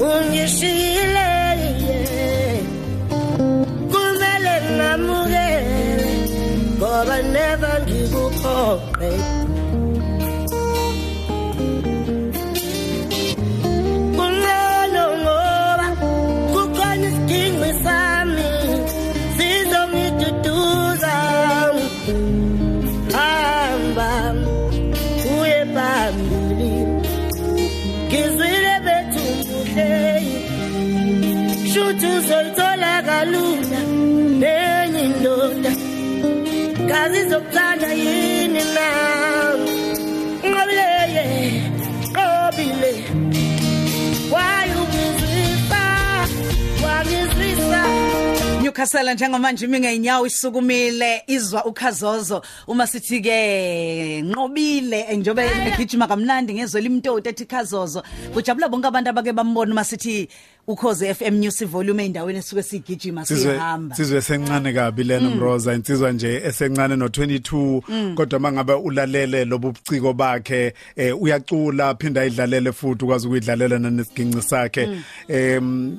ungishiyile yeah. kumele ngamukele ngoba never ngikuphoqe uzoyithola kalula nenye indoda. Kazi zokuthanda yini na? Nqobileye qobile wayungizwisa wangizwisa. Newcastle njengomanje imi ngeenyawo isukumile izwa ukhazozo. Uma sithi ke nqobile njobe egijima kamnandi ngezwe limtoti ethi khazozo. Kujabula bonke abantu abake bambona uma sithi ukhoze FM News volume endaweni esuke sigijima sihamba sizwe sencane kabi lena Mroza. Insizwa nje esencane no 22 kodwa mangabe ulalele lobu buciko bakhe eh, uyacula phinda idlalele futhi ukwazi ukuyidlalela nanesiginci sakhe.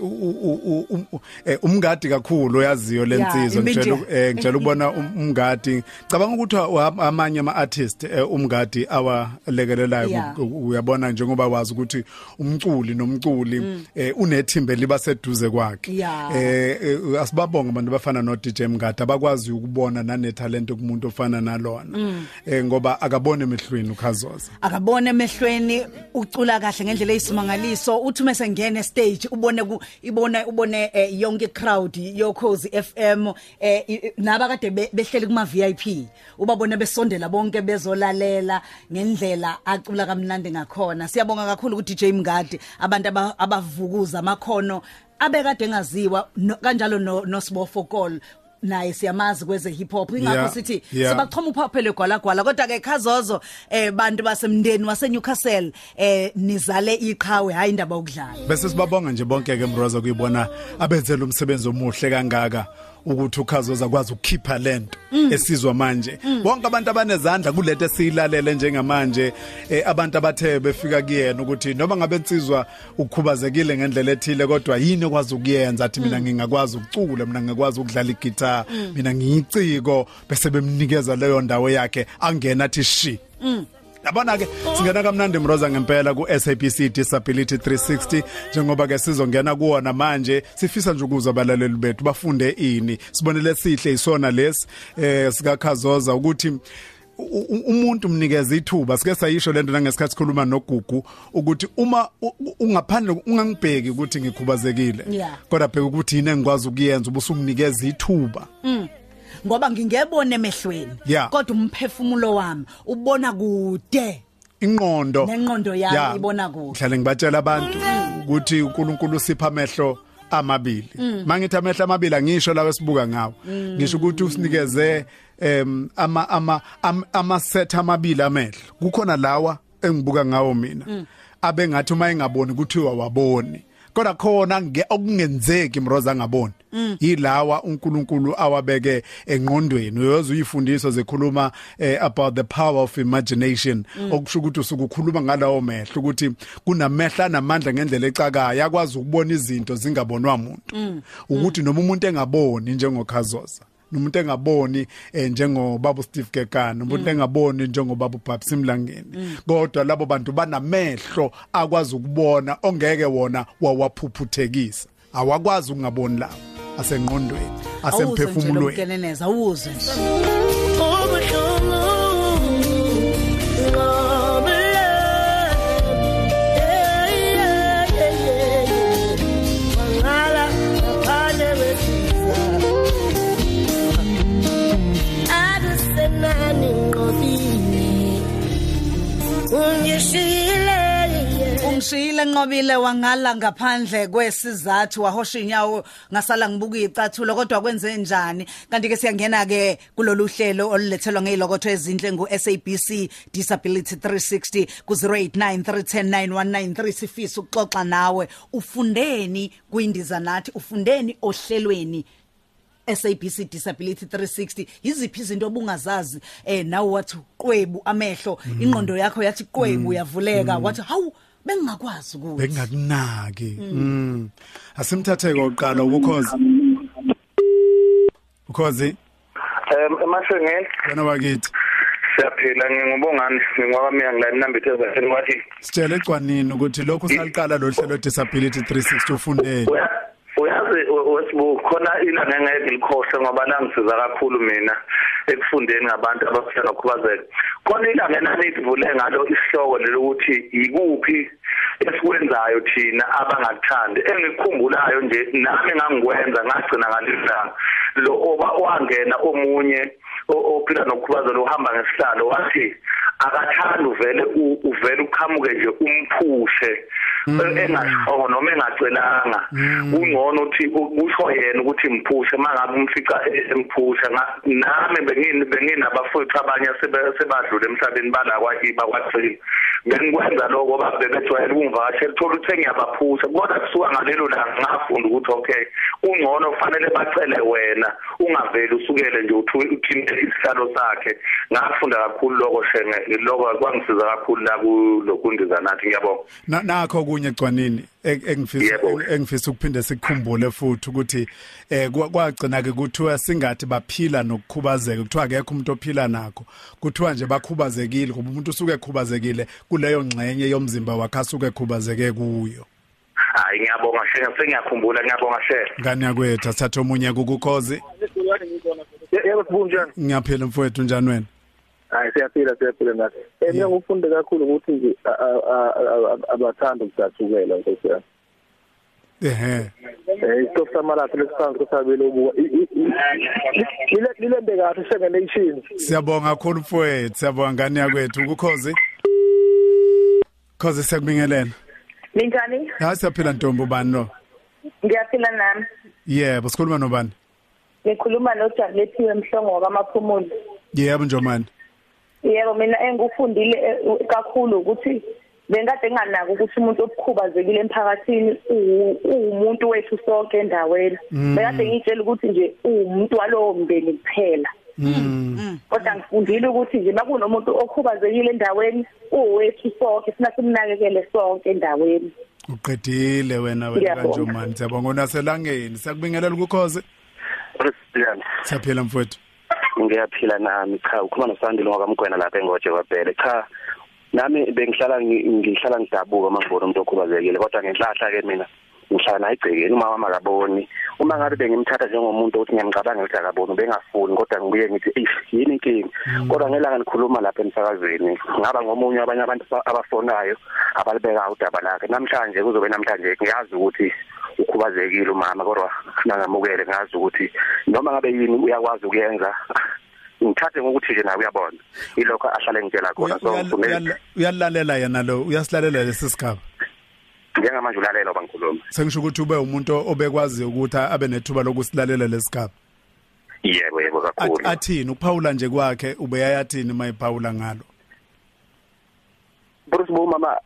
U- eh, umngadi kakhulu oyaziyo Ya, lensizwa ngitshela eh, ngitshela ukubona um- umngadi. Cabanga ukuthi amanye ama artist umngadi awalekelelayo uyabona njengoba wazi ukuthi umculi nomculi eh, unethimbe liba seduze kwakhe. Ya. eh eh, asibabonga abantu bafana no DJ Mngadi abakwazi ukubona nane talent kumuntu ofana nalona. Eh ngoba akabone emehlweni ukhazoza. Akabone emehlweni ucula kahle ngendlela eyisimangaliso uthi mase ngene stage ubone ku ibone ubone eh, yonke crowd yokhozi FM eh, i- naba kade be- behleli kuma VIP ubabone besondela bonke bezolalela ngendlela acula kamnandi ngakhona. Siyabonga kakhulu ku DJ Mngadi abantu aba- abavukuza amakhono abekade engaziwa no- kanjalo no Nosibofo Kol naye siyamazi kweze hip hop. Ingakho Yeah, sithi yeah. siba choma uphaphele gwalagwala kodwa ke khazozo eh bantu basemndeni wase Newcastle eh nizale iqhawe hayi indaba yokudlala. Bese sibabonga nje bonke ke Mroza kuyibona abenzela umsebenzi omuhle kangaka. Ukuthi ukhazoza akwazi ukukhipha lento esizwa manje. Bonke abantu abanezandla kulento esiyilalele njengamanje eh, abantu abathe befika kuyena ukuthi noma ngabe insizwa ukukhubazekile ngendlela ethile kodwa yini okwazi ukuyenza? Athi mina ngingakwazi ukucula mina ngikwazi ukudlala igitara mina ngiyiciko bese bemnikeza leyo ndawo yakhe angena athi shi yabona ke singena kamnandi mroza ngempela ku SABC Disability 360 njengoba ke sizongena kuona manje sifisa nje ukuza abalaleli bethu bafunde ini. Sibonele sihle isona lesi eh sikakhazoza ukuthi u- u- umuntu mnikeza ithuba. Sike sayisho lento nangesikhathi sikhuluma nogugu ukuthi uma u- u- ungaphandle ungangibheki ukuthi ngikhubazekile. Yeah. kodwa bheka ukuthi yini engikwazi ukuyenza ubusumnikeza ithuba. Ngoba ngingebona emehlweni. Kodwa umphefumulo wami ubona kude. Ingqondo. Nengqondo yami ibona kude. Ngihlale ngibatshela abantu ukuthi uNkulunkulu usipha amehlo amabili. Mangithi amehlo amabili angisho lawe sibuka ngawo. Ngisho ukuthi usinikeze em ama ama am- ama set amabili amehlo. Kukhona lawa engibuka ngawo mina. Abengathi uma engaboni kuthiwa waboni. Kodwa khona nge okungenzeki mroza ngaboni. Yilawa uNkulunkulu awabeke engqondweni. Uyoze uyifundiso zekhuluma eh, about the power of imagination. Okusho ukuthi usukukhuluma ngalawo mehlo ukuthi kunamehla namandla ngendlela ecakayo akwazi ukubona izinto zingabonwa umuntu ukuthi noma umuntu engaboni njengokhazoza nomuntu engaboni eh, njengobaba Steve Gekana umuntu engaboni njengobaba uBabs Mlangeni kodwa labo bantu banamehlo akwazi ukubona ongeke wona wawaphuphuthekisa. Awakwazi ukungaboni lawo asengqondweni asemphefumulweni. asemphefumulweni awuze nje. Ungishiyile nqobile wangala ngaphandle kwesizathu wahosha inyawo ngasala ngibuka icathulo kodwa kwenze njani? Kanti ke siyangena ke kulolu hlelo olulethelwa ngezilokotho ezinhle ngu SABC Disability 360 ku 0893109193 sifisa ukuxoxa nawe. Ufundeni kwindiza nathi ufundeni ohlelweni. SABC Disability 360 yiziphi izinto obungazazi eh nawe wathi qwebu amehlo. Ingqondo yakho yathi qwebu yavuleka wathi hawu bengingakwazi ukuthi. Bengakunaki. Mm. Asimthathe koqala ukukhoza ukhozi? Um emashengeni wena wakithi. Siyaphila ngingubongani ngingwakamiya ngila inambithe zatheni wathi. Sitshele ecwanini ukuthi lokhu saliqala lo hlelo disability 360 ufundeni uya- uyazi we- wesibu khona ilanga engeke likhohle ngoba langisiza kakhulu mina. Ekufundeni ngabantu abaphila nokhubazeka khona ilanga enanivule ngalo isihloko lelokuthi yikuphi esikwenzayo thina abangakuthandi engikukhumbulayo nje nami ngangikwenza ngagcina ngalilanga lo oba wangena omunye ophila nokukhubazelo uhamba ngesihlalo wathi akathanda uvele uvele uqhamuke nje umphushe engasho noma engacelanga kungcono uthi usho yena ukuthi mphushe mangabe umfica emphusha Nga- nami bengini benginabafowethu abanye sebadlule emhlabeni bala kwakiba kwathini bengikwenza lokho ngoba bebejwayele ukungivakashela thola ukuthi ngiyabaphusha kodwa kusuka ngalelo langa ngafunda ukuthi okay ungcono kufanele bacele wena ungaveli usukele nje uthi uthinte isihlalo sakhe. Ngafunda kakhulu lokho shenge lokho kwangisiza kakhulu la kulokundiza nathi ngiyabonga. Na- nakho kunye ecwanini e- engifisa engifisa ukuphinde sikukhumbule futhi ukuthi eh kwa- kwagcina ke kuthiwa singathi baphila nokukhubazeka. Kuthiwa akekho umuntu ophila nakho. Kuthiwa nje bakhubazekile ngoba umuntu usuke ekhubazekile kuleyo ngxenye yomzimba wakhe asuke ekhubazeke kuyo. Hayi ngiyabonga shenge sengiyakhumbula ngiyabonga shenge ngani yakwethu? Asithathe omunye kukukhozi yebo sibunjani? Ngiyaphila mfowethu njani wena? Hayi siyaphila siyaphila nathi eh mina ngifunde kakhulu ukuthi nje a- a- a- a- abathanda ukudathukela yami ehe. Eh isitofu samalapha lesiphansi kusabele ubuka lile lilembe kahle shenge nation siyabonga kakhulu mfowethu siyabonga ngani yakwethu ukukhozi? Khozi siyakubingelela Minjani? ha siyaphila ntombi ubani lo Ngiyaphila nami. yebo sikhuluma nobani? Ngikhuluma noJabuletiwe Mhlongo wakamaphumulo. yebo njomani. Yebo mina engikufundile eh, kakhulu ukuthi bengade nginganaki ukuthi umuntu obukhubazekile emphakathini uwu- uwumuntu wethu sonke endaweni. Bengade ngitshela ukuthi nje uwumuntu walowo mndeni kuphela. Kodwa ngifundile ukuthi nje makunomuntu okhubazekile endaweni uwethu sonke sina simnakekele sonke endaweni. uqedile wena wena kanjomani? Siyabonga. Unaselangeni? Siyakubingelela ukukhozi president siyaphila mfowethu. Ngiyaphila nami cha ukhuluma nosandile ngokamgwena lapha engoje kwabhele. Cha nami bengihlala ngi- ngihlala ngidabuka uma ngibona umuntu okhubazekile kodwa ngenhlahla ke mina ngihlala naye igcekeni uma mama akaboni. Uma ngabe bengimthatha njengomuntu ukuthi ngiyamcabanga ukuthi akaboni bengafuni kodwa ngibuye ngithi eish yini inkinga? Kodwa ngelanga nikhuluma lapha emsakazweni ngaba ngomunye abanye abantu aba- abafonayo abalibeka udaba lakhe namhlanje kuzobe namhlanje ngiyazi ukuthi ukhubazekile umama kodwa nangamukele ngazi ukuthi noma ngabe yini uyakwazi ukuyenza ngithathe ngokuthi nje nawe uyabona. Ilokho ahlale ngitshela khona Uya- so uyal- ngifune- uyal- uyalalela yena lo uyasilalela lesi sigaba. Njengamanje ulalela bangikhuluma sengisho ukuthi ube umuntu obekwazi ukuthi abe nethuba lokusilalela lesigaba yebo yebo kakhulu. athini? Ukuphawula nje kwakhe ubeyayathini mayiphawula ngalo? Bruce Bumama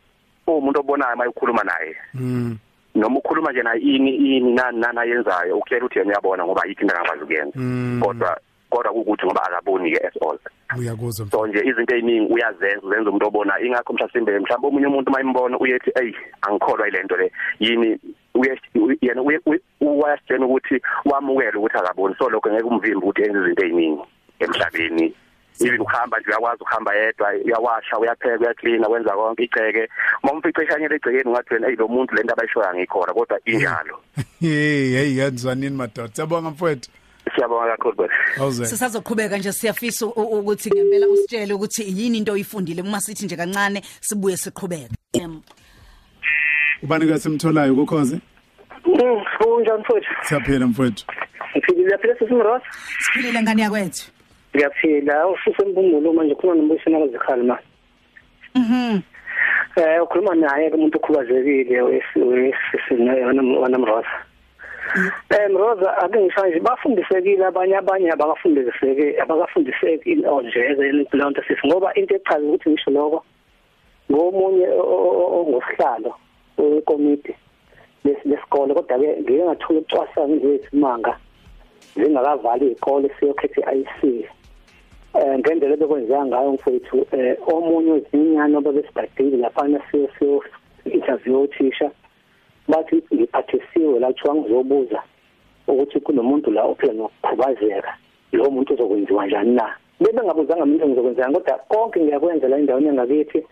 umuntu obonayo mayikhuluma naye. Mm noma ukhuluma nje naye ini ini nani nani ayenzayo ukutshela ukuthi yena uyabona ngoba ayikho into angakwazi ukuyenza. Mm. kodwa kodwa ukuthi ngoba akaboni ke at all uyakuzwa so nje izinto eziningi uyazenza uzenza umuntu obona ingakho mhlasimbe mhlawumbe omunye umuntu mayimbona uyethi ey angikholwa ilento le yini yena uyasitshela ukuthi wamukela ukuthi akaboni so lokho ngeke umvimbi ukuthi enze izinto eziningi emhlabeni even ukuhamba nje uyakwazi ukuhamba yedwa uyawasha uyapheka uyaklina wenza konke iceke uma umfice eshanyele egcekeni ungathi wena ey lo muntu lento abayishoya angikhona kodwa injalo hey hey yenzwanini madoda siyabonga mfowethu siyabonga kakhulu baba awuze sisazoqhubeka nje siyafisa u- u- ukuthi ngempela usitshele ukuthi yini into oyifundile uma sithi nje kancane sibuye siqhubeke Em, ubani ke simtholayo ukhoze Mm, kunjani futhi? siyaphila mfowethu Ngiphilile yaphila sisimrosa. siphilile ngani yakwethu Ngiyaphila. Usisembungulo manje khona nombusana kazikhali ma. mhm Eh ukhuluma naye ke umuntu okhubazekile wesisina wanamrosa. Eh Mroza ake ngisho nje bafundisekile abanye abanye abakafundiseki abakafundiseki onje leyo nto sithi ngoba into echaza ukuthi ngisho lokho ngomunye ongosihlalo wekomiti lesikole. Kodwa ke ngike ngathola ucwasa nje isimanga zingakavali izikole siyokhetha iIC eh ngendlela bekwenziwa ngayo mfowethu eh omunye wezinyana obabesigadile lapha siyo siyo interview othisha bathi ngiphathisiwe la kuthiwa ngizobuza ukuthi kunomuntu la ophila nokukhubazeka lo muntu uzokwenziwa njani na? Bebe ngabuzanga umuntu ngizokwenzeka kodwa konke ngiyakwenza la endaweni yangakithi.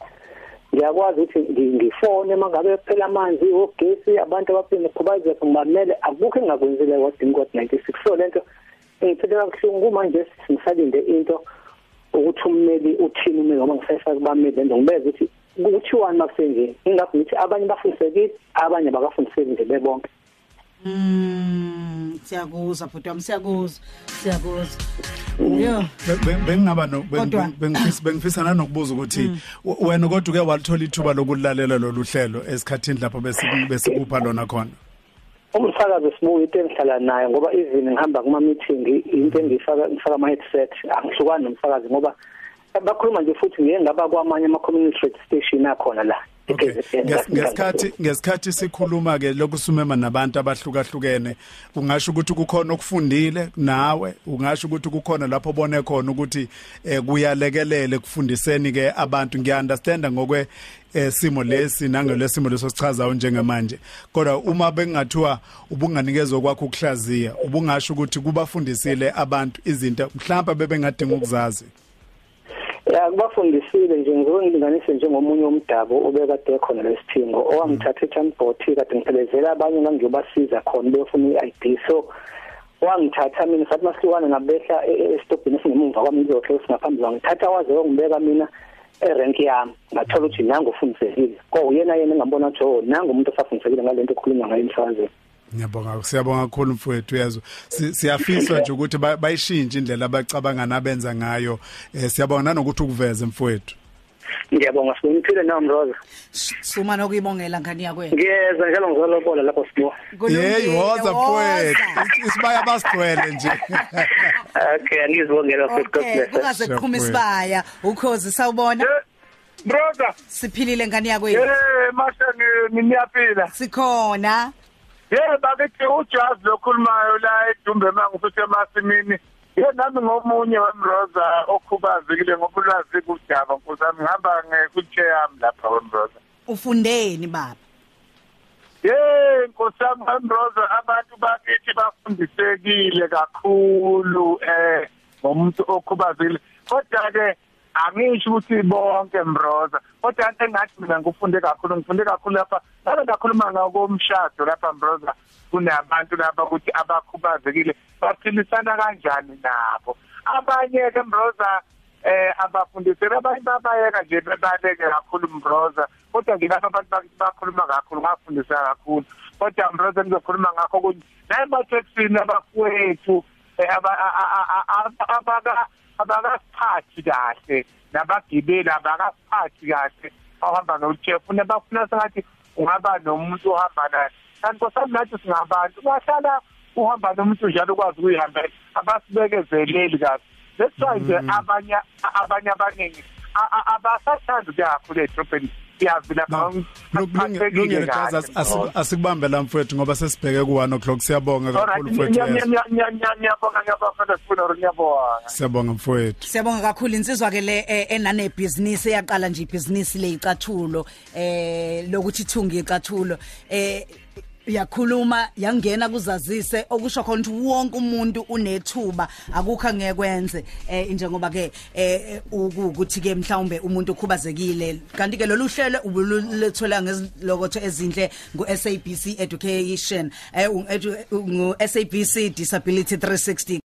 Ngiyakwazi ukuthi ngi- ngifone mangabe phela amanzi ogesi abantu abaphila nokukhubazeka ngibamele akukho engakwenzile wadinga kod 96 so lento ngiphethe kabuhlungu manje singisalinde into ukuthi ummeli uthini ummeli ngoba ngisayifaka kubameli lento ngibeza ukuthi kuthiwani makusenje ingakho ngithi abanye bafundisekile abanye abakafundiseki nje bebonke mm siyakuzwa bhuti wami siyakuzwa siyakuzwa yo. Be- be- bengingaba no bengifisa bengifisa nanokubuza ukuthi w- wena kodwa uke walithola ithuba lokulalela lolu hlelo esikhathini lapho besi- besikupha lona khona? Umsakazo sibuye into engihlala nayo ngoba izini ngihamba kuma meeting into engifaka ngifaka ama headset angihlukani nomsakazi ngoba bakhuluma nje futhi ngeke ngaba kwamanye ama community radio station akhona la. Okay. e-KZN. Nges- ngesikhathi ngesikhathi sikhuluma ke lokusumema nabantu abahlukahlukene ungasho ukuthi kukhona okufundile nawe ungasho ukuthi kukhona lapho bone khona ukuthi eh, kuyalekelele kufundiseni ke abantu. Ngiyaunderstanda ngokwe eh, simo lesi nangelesimo leso sichazayo njengamanje. Kodwa uma bengathiwa ubunganikezwe kwakho ukuhlaziya ubungasho ukuthi kubafundisile abantu izinto mhlawumbe bebengadinga ukuzazi ya kubafundisile nje ngizokulinganise njengomunye umdabu obekade khona lesiphingo owangithatha eChambothi kade ngiphelezela abanye ngangiyobasiza khona befuna iID so wangithatha mina sathi masihlukana nabehla estopini esingemuva kwami ngizokhe singaphambi kwangithatha waze wangibeka mina erank yami ngathola ukuthi nangu ufundisekile ko uyena yena engambona ukuthi oh nangu umuntu osafundisekile ngalento ekhulunywa ngayo emsakazweni. Ngiyabonga siyabonga kakhulu mfowethu uyezwa Si- siyafiswa nje ukuthi ba- bayishintshe indlela abacabanga nabenza ngayo. Eh siyabonga nanokuthi ukuveze mfowethu. Ngiyabonga siboniphile nawe mroza suma nokuyibongela ngani yakwethu? Ngiyeza njalo ngizolobola lapho sibuya hey woza mfowethu. Is- isibaya basigcwele nje. Okay angizibongela futhi God Okay, bless. kungaze kuqhuma isibaya. Ukhozi sawubona. Brother, siphilile ngani yakwethu? Eh mashani niyaphila. sikhona. Yebo bakithi ujazi lokhulumayo la edumbe mangifuthe emasimini. Ye nami ngomunye wemroza okhubazekile ngobulwazi kudaba nkosami ngihamba ngekuchair yami lapha wemroza. ufundeni baba Ye nkosami wemroza abantu bakithi bafundisekile kakhulu eh ngomuntu okhubazekile. Kodwa ke angisho ukuthi bonke mbroza kodwa into engathi mina ngifunde kakhulu ngifunde kakhulu lapha ngabe ngakhuluma ngokomshado lapha mbroza kunabantu lapha ukuthi abakhubazekile baphilisana kanjani nabo abanye ke mbroza eh abafundisela abanye babayeka nje bebaleke kakhulu mbroza kodwa ngilapha abantu bakhuluma kakhulu ngafundisa kakhulu kodwa mbroza ngizokhuluma ngakho ukuthi naye emateksini abafowethu abaka abakaphathi kahle nabagibeli abakaphathi kahle ohamba nojefu nebafuna sengathi ungaba nomuntu ohamba naye. Kanti kosami nathi singabantu ungahlala uhamba nomuntu njalo ukwazi ukuyihambela abasibekezeleli kahle that's why nje abanye abanye abaningi abasathanda ukuya kakhulu edrobheni siyazi lapha kulungile jaza asikubambe la mfowethu ngoba sesibheke ku1 o'clock. Siyabonga kakhulu mfowethu ngiyabonga ngiyabonga sifuna ngiyabonga siyabonga mfowethu. Siyabonga kakhulu. Insizwa ke le enane business eyaqala nje ibusiness le icathulo eh lokuthi ithunga icathulo. Eh yakhuluma yangena kuzazise okusho khona ukuthi wonke umuntu unethuba akukho angekwenze eh njengoba ke eh ukuthi ke mhlawumbe umuntu okhubazekile kanti ke lolu hlelo ubuluthola ngezilokotho ezinhle ngu SABC Education eh ngu SABC Disability 360